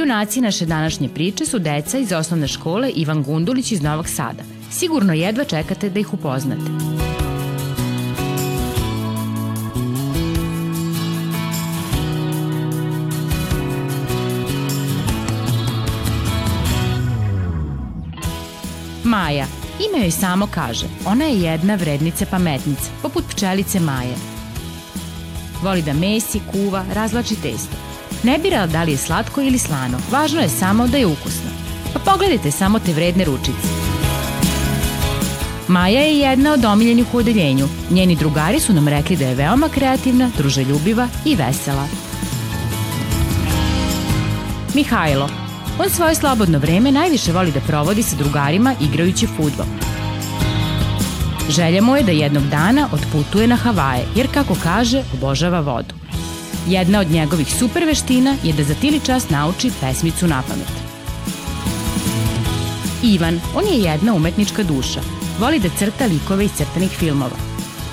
Junaci naše današnje priče su deca iz osnovne škole Ivan Gundulić iz Novog Sada. Sigurno jedva čekate da ih upoznate. Maja. Ime joj samo kaže. Ona je jedna vrednice pametnice, poput pčelice Maje. Voli da mesi, kuva, razlači testo. Ne bira da li je slatko ili slano, važno je samo da je ukusno. Pa pogledajte samo te vredne ručice. Maja je jedna od omiljenih u odeljenju. Njeni drugari su nam rekli da je veoma kreativna, druželjubiva i vesela. Mihajlo. On svoje slobodno vreme najviše voli da provodi sa drugarima igrajući futbol. Želja mu je da jednog dana otputuje na Havaje, jer kako kaže, obožava vodu. Jedna od njegovih super veština je da za tili čas nauči pesmicu na pamet. Ivan, on je jedna umetnička duša. Voli da crta likove iz crtanih filmova.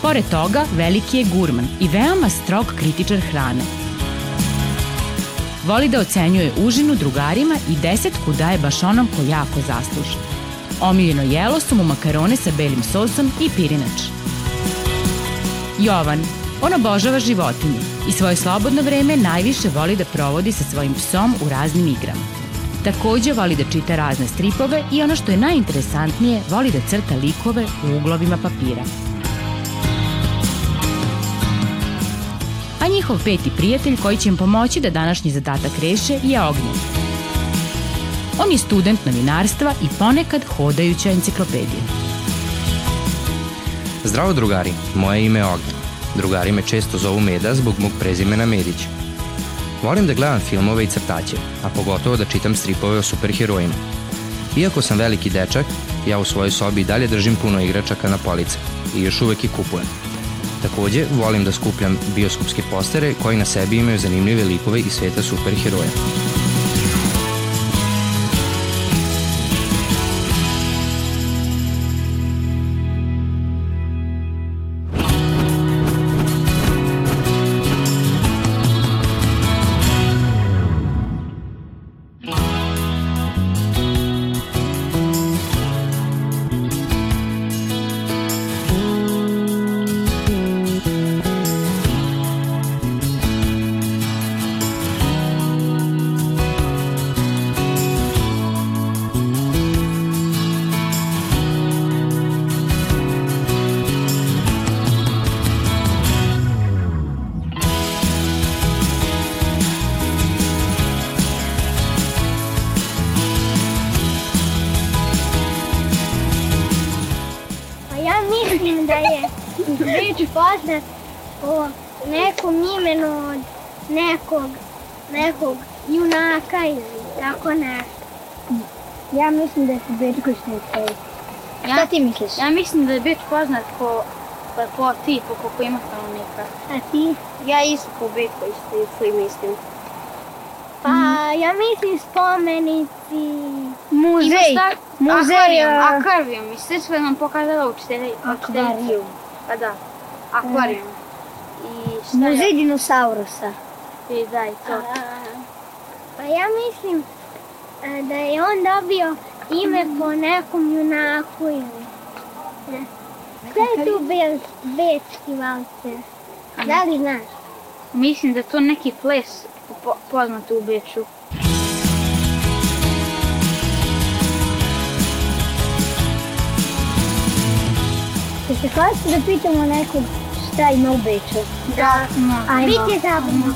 Pored toga, veliki je gurman i veoma strog kritičar hrane. Voli da ocenjuje užinu drugarima i desetku daje baš onom ko jako zasluži. Omiljeno jelo su mu makarone sa belim sosom i pirinač. Jovan, On obožava životinje i svoje slobodno vreme najviše voli da provodi sa svojim psom u raznim igrama. Takođe voli da čita razne stripove i ono što je najinteresantnije, voli da crta likove u uglovima papira. A njihov peti prijatelj koji će im pomoći da današnji zadatak reše je Ognjen. On je student novinarstva i ponekad hodajuća enciklopedija. Zdravo drugari, moje ime je Ognjen. Drugari me često zovu Meda zbog mog prezimena Medić. Volim da gledam filmove i crtaće, a pogotovo da čitam stripove o superherojima. Iako sam veliki dečak, ja u svojoj sobi dalje držim puno igračaka na police i još uvek ih kupujem. Takođe, volim da skupljam bioskopske postere koji na sebi imaju zanimljive likove iz sveta superheroja. Poznat po nekom imenu od nekog, nekog junaka ili tako nešto. Ja mislim da je Bečko Štefej. Ja, Šta ti misliš? Ja mislim da je Beč poznat po lepoti, po koliko ima stanovnika. A ti? Ja isto po Bečko Štefej mislim. Pa, mm. ja mislim spomenici. Muzej. Muzej. Akvarijum, akvarijum. I sve sve nam pokazala učiteljica. Akvarijum. Pa da akvarijum. I šta Muzej dinosaurusa. I da, i to. Pa ja mislim e, da je on dobio ime po nekom junaku ili ne. Šta je tu bel, bečki valcer? Da li znaš? Mislim da je to neki ples po, poznat u Beču. Će se hlasiti da pitamo nekog šta ima u Beču? Da, Ajmo. Biće zabavno.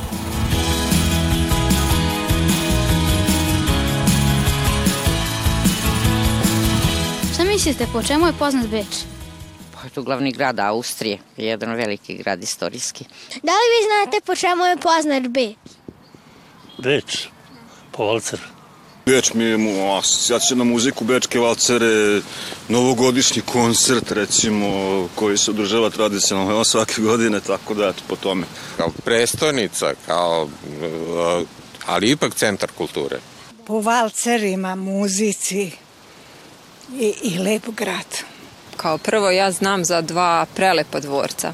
Šta mislite, po čemu je poznat Beč? Pa je to glavni grad Austrije, jedan veliki grad istorijski. Da li vi znate po čemu je poznat Beč? Beč? Po valcer. Beč mi je asocijacija na muziku, bečke valcere, novogodišnji koncert recimo koji se održava tradicionalno svake godine, tako da eto po tome. Kao prestonica, kao, ali ipak centar kulture. Po valcerima, muzici i, i lep grad. Kao prvo ja znam za dva prelepa dvorca.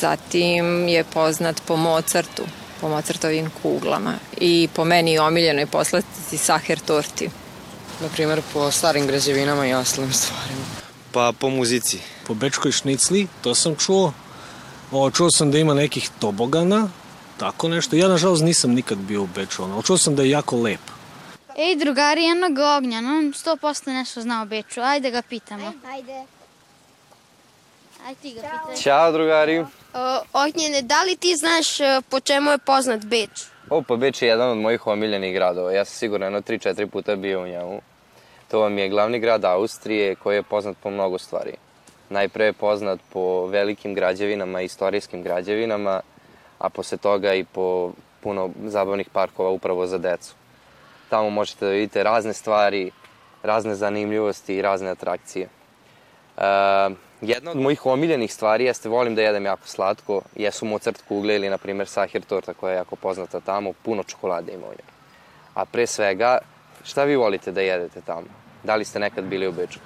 Zatim je poznat po Mozartu, po Mozartovim kuglama i po meni omiljenoj poslastici Saher torti. Naprimer po starim građevinama i ostalim stvarima. Pa po muzici. Po bečkoj šnicli, to sam čuo. O, čuo sam da ima nekih tobogana, tako nešto. Ja nažalost nisam nikad bio u Beču, ono, čuo sam da je jako lep. Ej, drugari, jednog ognja, no, 100% nešto zna o Beču, ajde ga pitamo. Ajde. Ajde ti ga pitaj. Ćao, drugari. Ognjene, da li ti znaš e, po čemu je poznat Beč? O, pa Beč je jedan od mojih omiljenih gradova. Ja sam sigurno jedno 3-4 puta bio u njemu. To vam je glavni grad Austrije koji je poznat po mnogo stvari. Najpre je poznat po velikim građevinama, istorijskim građevinama, a posle toga i po puno zabavnih parkova upravo za decu. Tamo možete da vidite razne stvari, razne zanimljivosti i razne atrakcije. Uh, jedna od mojih omiljenih stvari jeste volim da jedem jako slatko, jesu Mozart kugle ili na primjer Sahir torta koja je jako poznata tamo, puno čokolade ima u njoj. A pre svega, šta vi volite da jedete tamo? Da li ste nekad bili u Beču?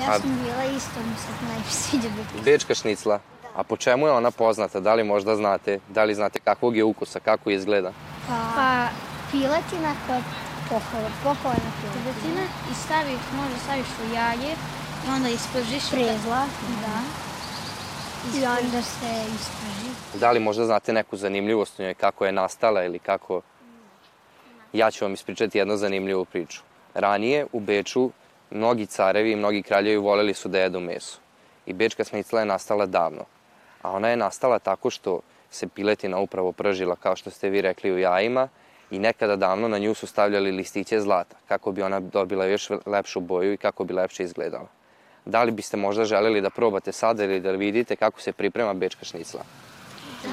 Ja sam bila isto, mi se najviše sviđa Bečka. Bečka šnicla. A po čemu je ona poznata? Da li možda znate? Da li znate kakvog je ukusa, kako izgleda? Pa, pa piletina kod poholena piletina. Piletina i staviš, možda staviš u jaje i onda ispržiš. Prezla. Da. I onda se isprži. Da li možda znate neku zanimljivost u njoj, kako je nastala ili kako... Ja ću vam ispričati jednu zanimljivu priču. Ranije u Beču mnogi carevi i mnogi kraljevi voleli su da jedu meso. I bečka snicla je nastala davno. A ona je nastala tako što se piletina upravo pržila, kao što ste vi rekli, u jajima i nekada davno na nju su stavljali listiće zlata, kako bi ona dobila još lepšu boju i kako bi lepše izgledala. Da li biste možda želeli da probate sada ili da vidite kako se priprema bečka šnicla?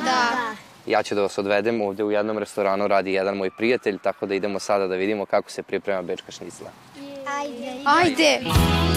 Da. Ja ću da vas odvedem ovde u jednom restoranu, radi jedan moj prijatelj, tako da idemo sada da vidimo kako se priprema bečka šnicla. Ajde. Ajde. Kako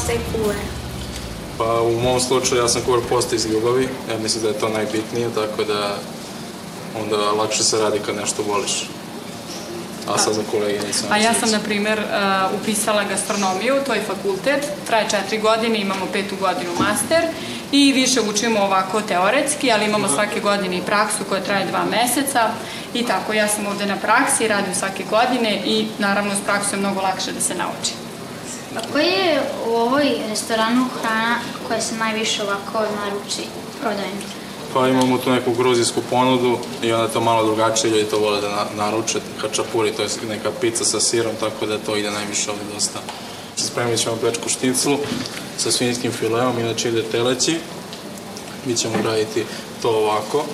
postaje kuvar? Pa u mom slučaju ja sam kuvar posta iz ljubavi, ja mislim da je to najbitnije, tako da onda lakše se radi kad nešto voliš. A sad za kolege nisam. A ja sam, na primer, uh, upisala gastronomiju, to je fakultet, traje četiri godine, imamo petu godinu master i više učimo ovako teoretski, ali imamo svake godine i praksu koja traje dva meseca i tako, ja sam ovde na praksi, radim svake godine i naravno s praksom je mnogo lakše da se nauči. A koji je u ovoj restoranu hrana koja se najviše ovako naruči prodajni? Pa imamo tu neku gruzijsku ponudu i onda to malo drugačije, ljudi to vole da na, naruče. Hačapuri, to je neka pizza sa sirom, tako da to ide najviše ovde dosta. Spremit ćemo bečku šticlu sa svinjskim fileom, inače ide teleći. Mi ćemo raditi to ovako.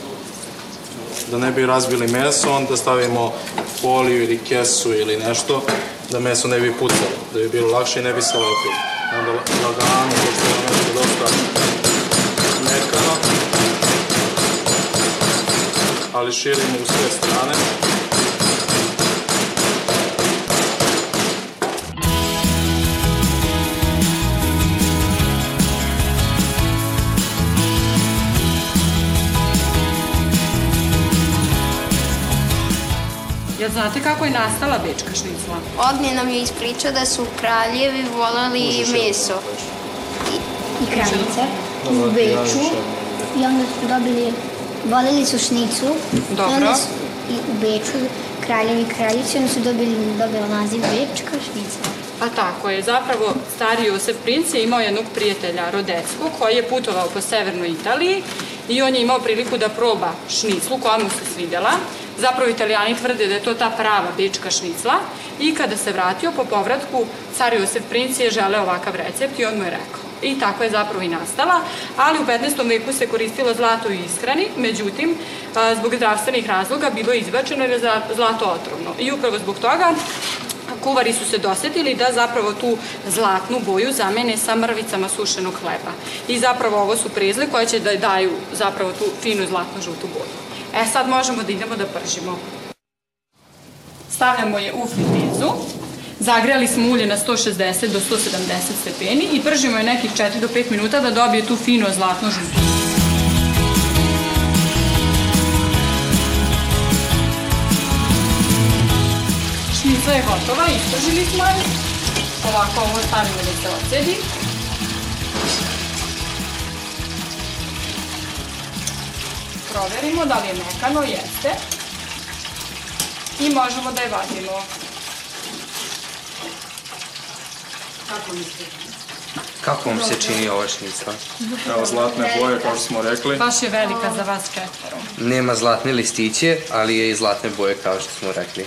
Da ne bi razbili meso, onda stavimo foliju ili kesu ili nešto, da meso ne bi pucalo, da bi bilo lakše i ne bi se lepilo. Onda lagano, pošto je meso dosta mekano, ali širimo u sve strane. Znate kako je nastala bečka šnicla? Ognje nam je ispričao da su kraljevi volali meso. I kraljice u Beču. I onda su dobili, voleli su šnicu. Dobro. I onda su, i u Beču kraljevi i kraljice, onda su dobili, dobila naziv Bečka šnica. Pa tako je, zapravo stari Josef Princ je imao jednog prijatelja Rodecku koji je putovao po severnoj Italiji i on je imao priliku da proba šniclu koja mu se svidela. Zapravo italijani tvrde da je to ta prava bečka šnicla i kada se vratio po povratku, car Josef Princ je želeo ovakav recept i on mu je rekao. I tako je zapravo i nastala, ali u 15. veku se koristilo zlato u ishrani, međutim, zbog zdravstvenih razloga bilo je izbačeno jer je zlato otrovno. I upravo zbog toga kuvari su se dosetili da zapravo tu zlatnu boju zamene sa mrvicama sušenog hleba. I zapravo ovo su prezle koje će da daju zapravo tu finu zlatno-žutu boju. E sad možemo da idemo da pržimo. Stavljamo je u fritezu. Zagrejali smo ulje na 160 do 170 stepeni i pržimo je nekih 4 do 5 minuta da dobije tu fino zlatno-žutu. Šnica je gotova, ispržili smo je. Ovako ovo stavimo da se ocedi. Proverimo da li je mekano, jeste. I možemo da je vadimo. Kako mislite? Kako vam se čini ova šnica? Evo zlatne boje, kao što smo rekli. Baš je velika za vas četvoro. Nema zlatne listiće, ali je i zlatne boje kao što smo rekli.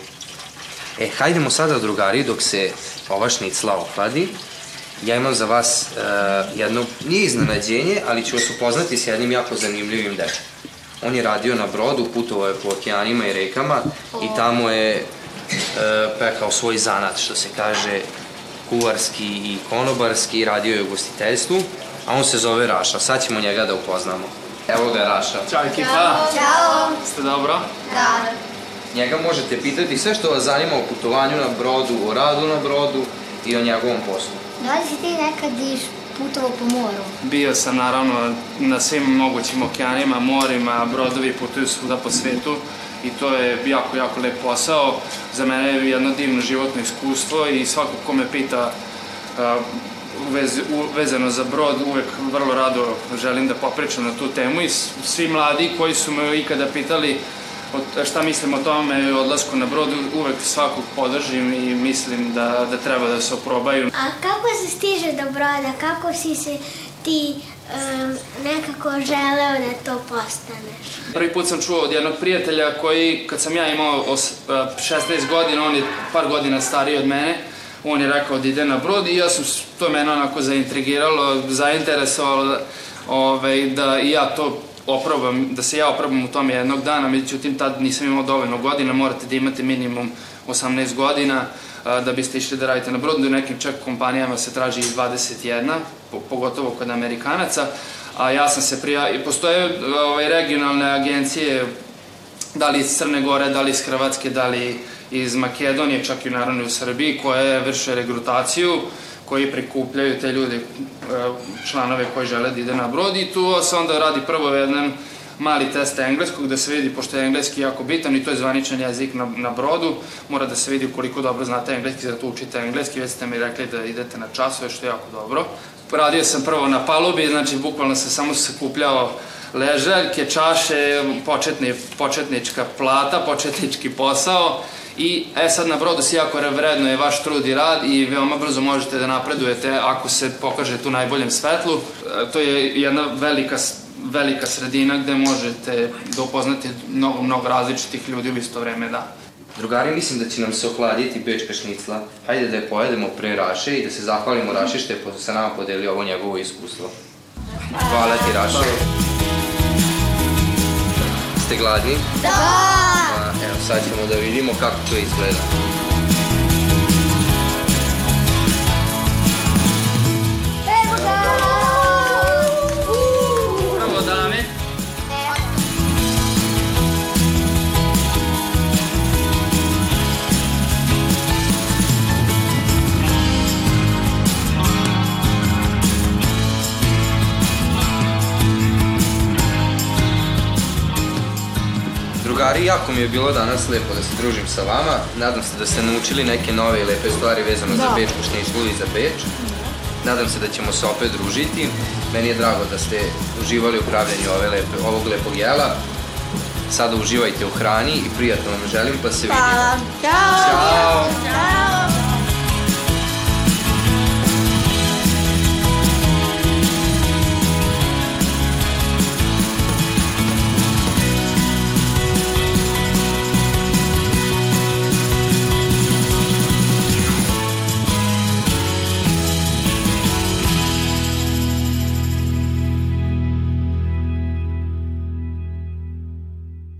E, hajdemo sada drugari dok se ova šnicla ohladi. Ja imam za vas uh, jedno, nije iznenađenje, ali ću vas upoznati s jednim jako zanimljivim dečkom. On je radio na brodu, putovao je po okeanima i rekama i tamo je uh, pekao svoj zanat, što se kaže, kuvarski i konobarski, radio je u gostiteljstvu, a on se zove Raša. Sad ćemo njega da upoznamo. Evo ga Raša. Ćao ekipa! Ćao! Ste dobro? Da. Njega možete pitati sve što vas zanima o putovanju na brodu, o radu na brodu i o njegovom poslu. Da li si ti nekad iš putovao po moru? Bio sam naravno na svim mogućim okeanima, morima, brodovi putuju svuda po svetu i to je jako, jako lep posao. Za mene je jedno divno životno iskustvo i svako ko me pita uh, u vezi, u, vezano za brod, uvek vrlo rado želim da popričam na tu temu i svi mladi koji su me ikada pitali o- šta mislim o tome i odlasku na brod, uvek svakog podržim i mislim da, da treba da se oprobaju. A kako se stiže do broda? Kako si se ti em, nekako želeo da to postaneš? Prvi put sam čuo od jednog prijatelja koji, kad sam ja imao os, a, 16 godina, on je par godina stariji od mene, on je rekao da ide na brod i ja sam, to mene onako zaintrigiralo, zainteresovalo da, ovaj, da i ja to oprobam, da se ja oprobam u tome jednog dana, međutim tad nisam imao dovoljno godina, morate da imate minimum 18 godina da biste išli da radite na brodu, u nekim čak kompanijama se traži i 21, po- pogotovo kod Amerikanaca, a ja sam se prijavio, postoje ovaj, regionalne agencije, da li iz Crne Gore, da li iz Hrvatske, da li iz Makedonije, čak i naravno u Srbiji, koje vrše regrutaciju, koji prikupljaju te ljude, e, članove koji žele da ide na brod i tu se onda radi prvo jedan mali test engleskog da se vidi, pošto je engleski jako bitan i to je zvaničan jezik na, na brodu, mora da se vidi koliko dobro znate engleski, zato učite engleski, već ste mi rekli da idete na časove, što je jako dobro. Radio sam prvo na palubi, znači bukvalno se samo sakupljao ležaljke, čaše, početni, početnička plata, početnički posao i e sad na brodu se jako vredno je vaš trud i rad i veoma brzo možete da napredujete ako se pokažete u najboljem svetlu. E, to je jedna velika velika sredina gde možete da upoznate mnogo, mnogo različitih ljudi u isto vreme, da. Drugari, mislim da će nam se ohladiti bečka šnicla. Hajde da je pojedemo pre Raše i da se zahvalimo Raši što je sa nama podelio ovo njegovo iskustvo. Hvala ti, Raša. Ste gladni? Da! Sad ćemo da vidimo kako to izgleda. Drugari, jako mi je bilo danas lepo da se družim sa vama. Nadam se da ste naučili neke nove i lepe stvari vezano Da. za Bečku šniclu i za Beč. Nadam se da ćemo se opet družiti. Meni je drago da ste uživali u pravljenju ove lepe, ovog lepog jela. Sada uživajte u hrani i prijatno vam želim, pa se vidimo. Hvala. Ćao. Ćao. Ćao.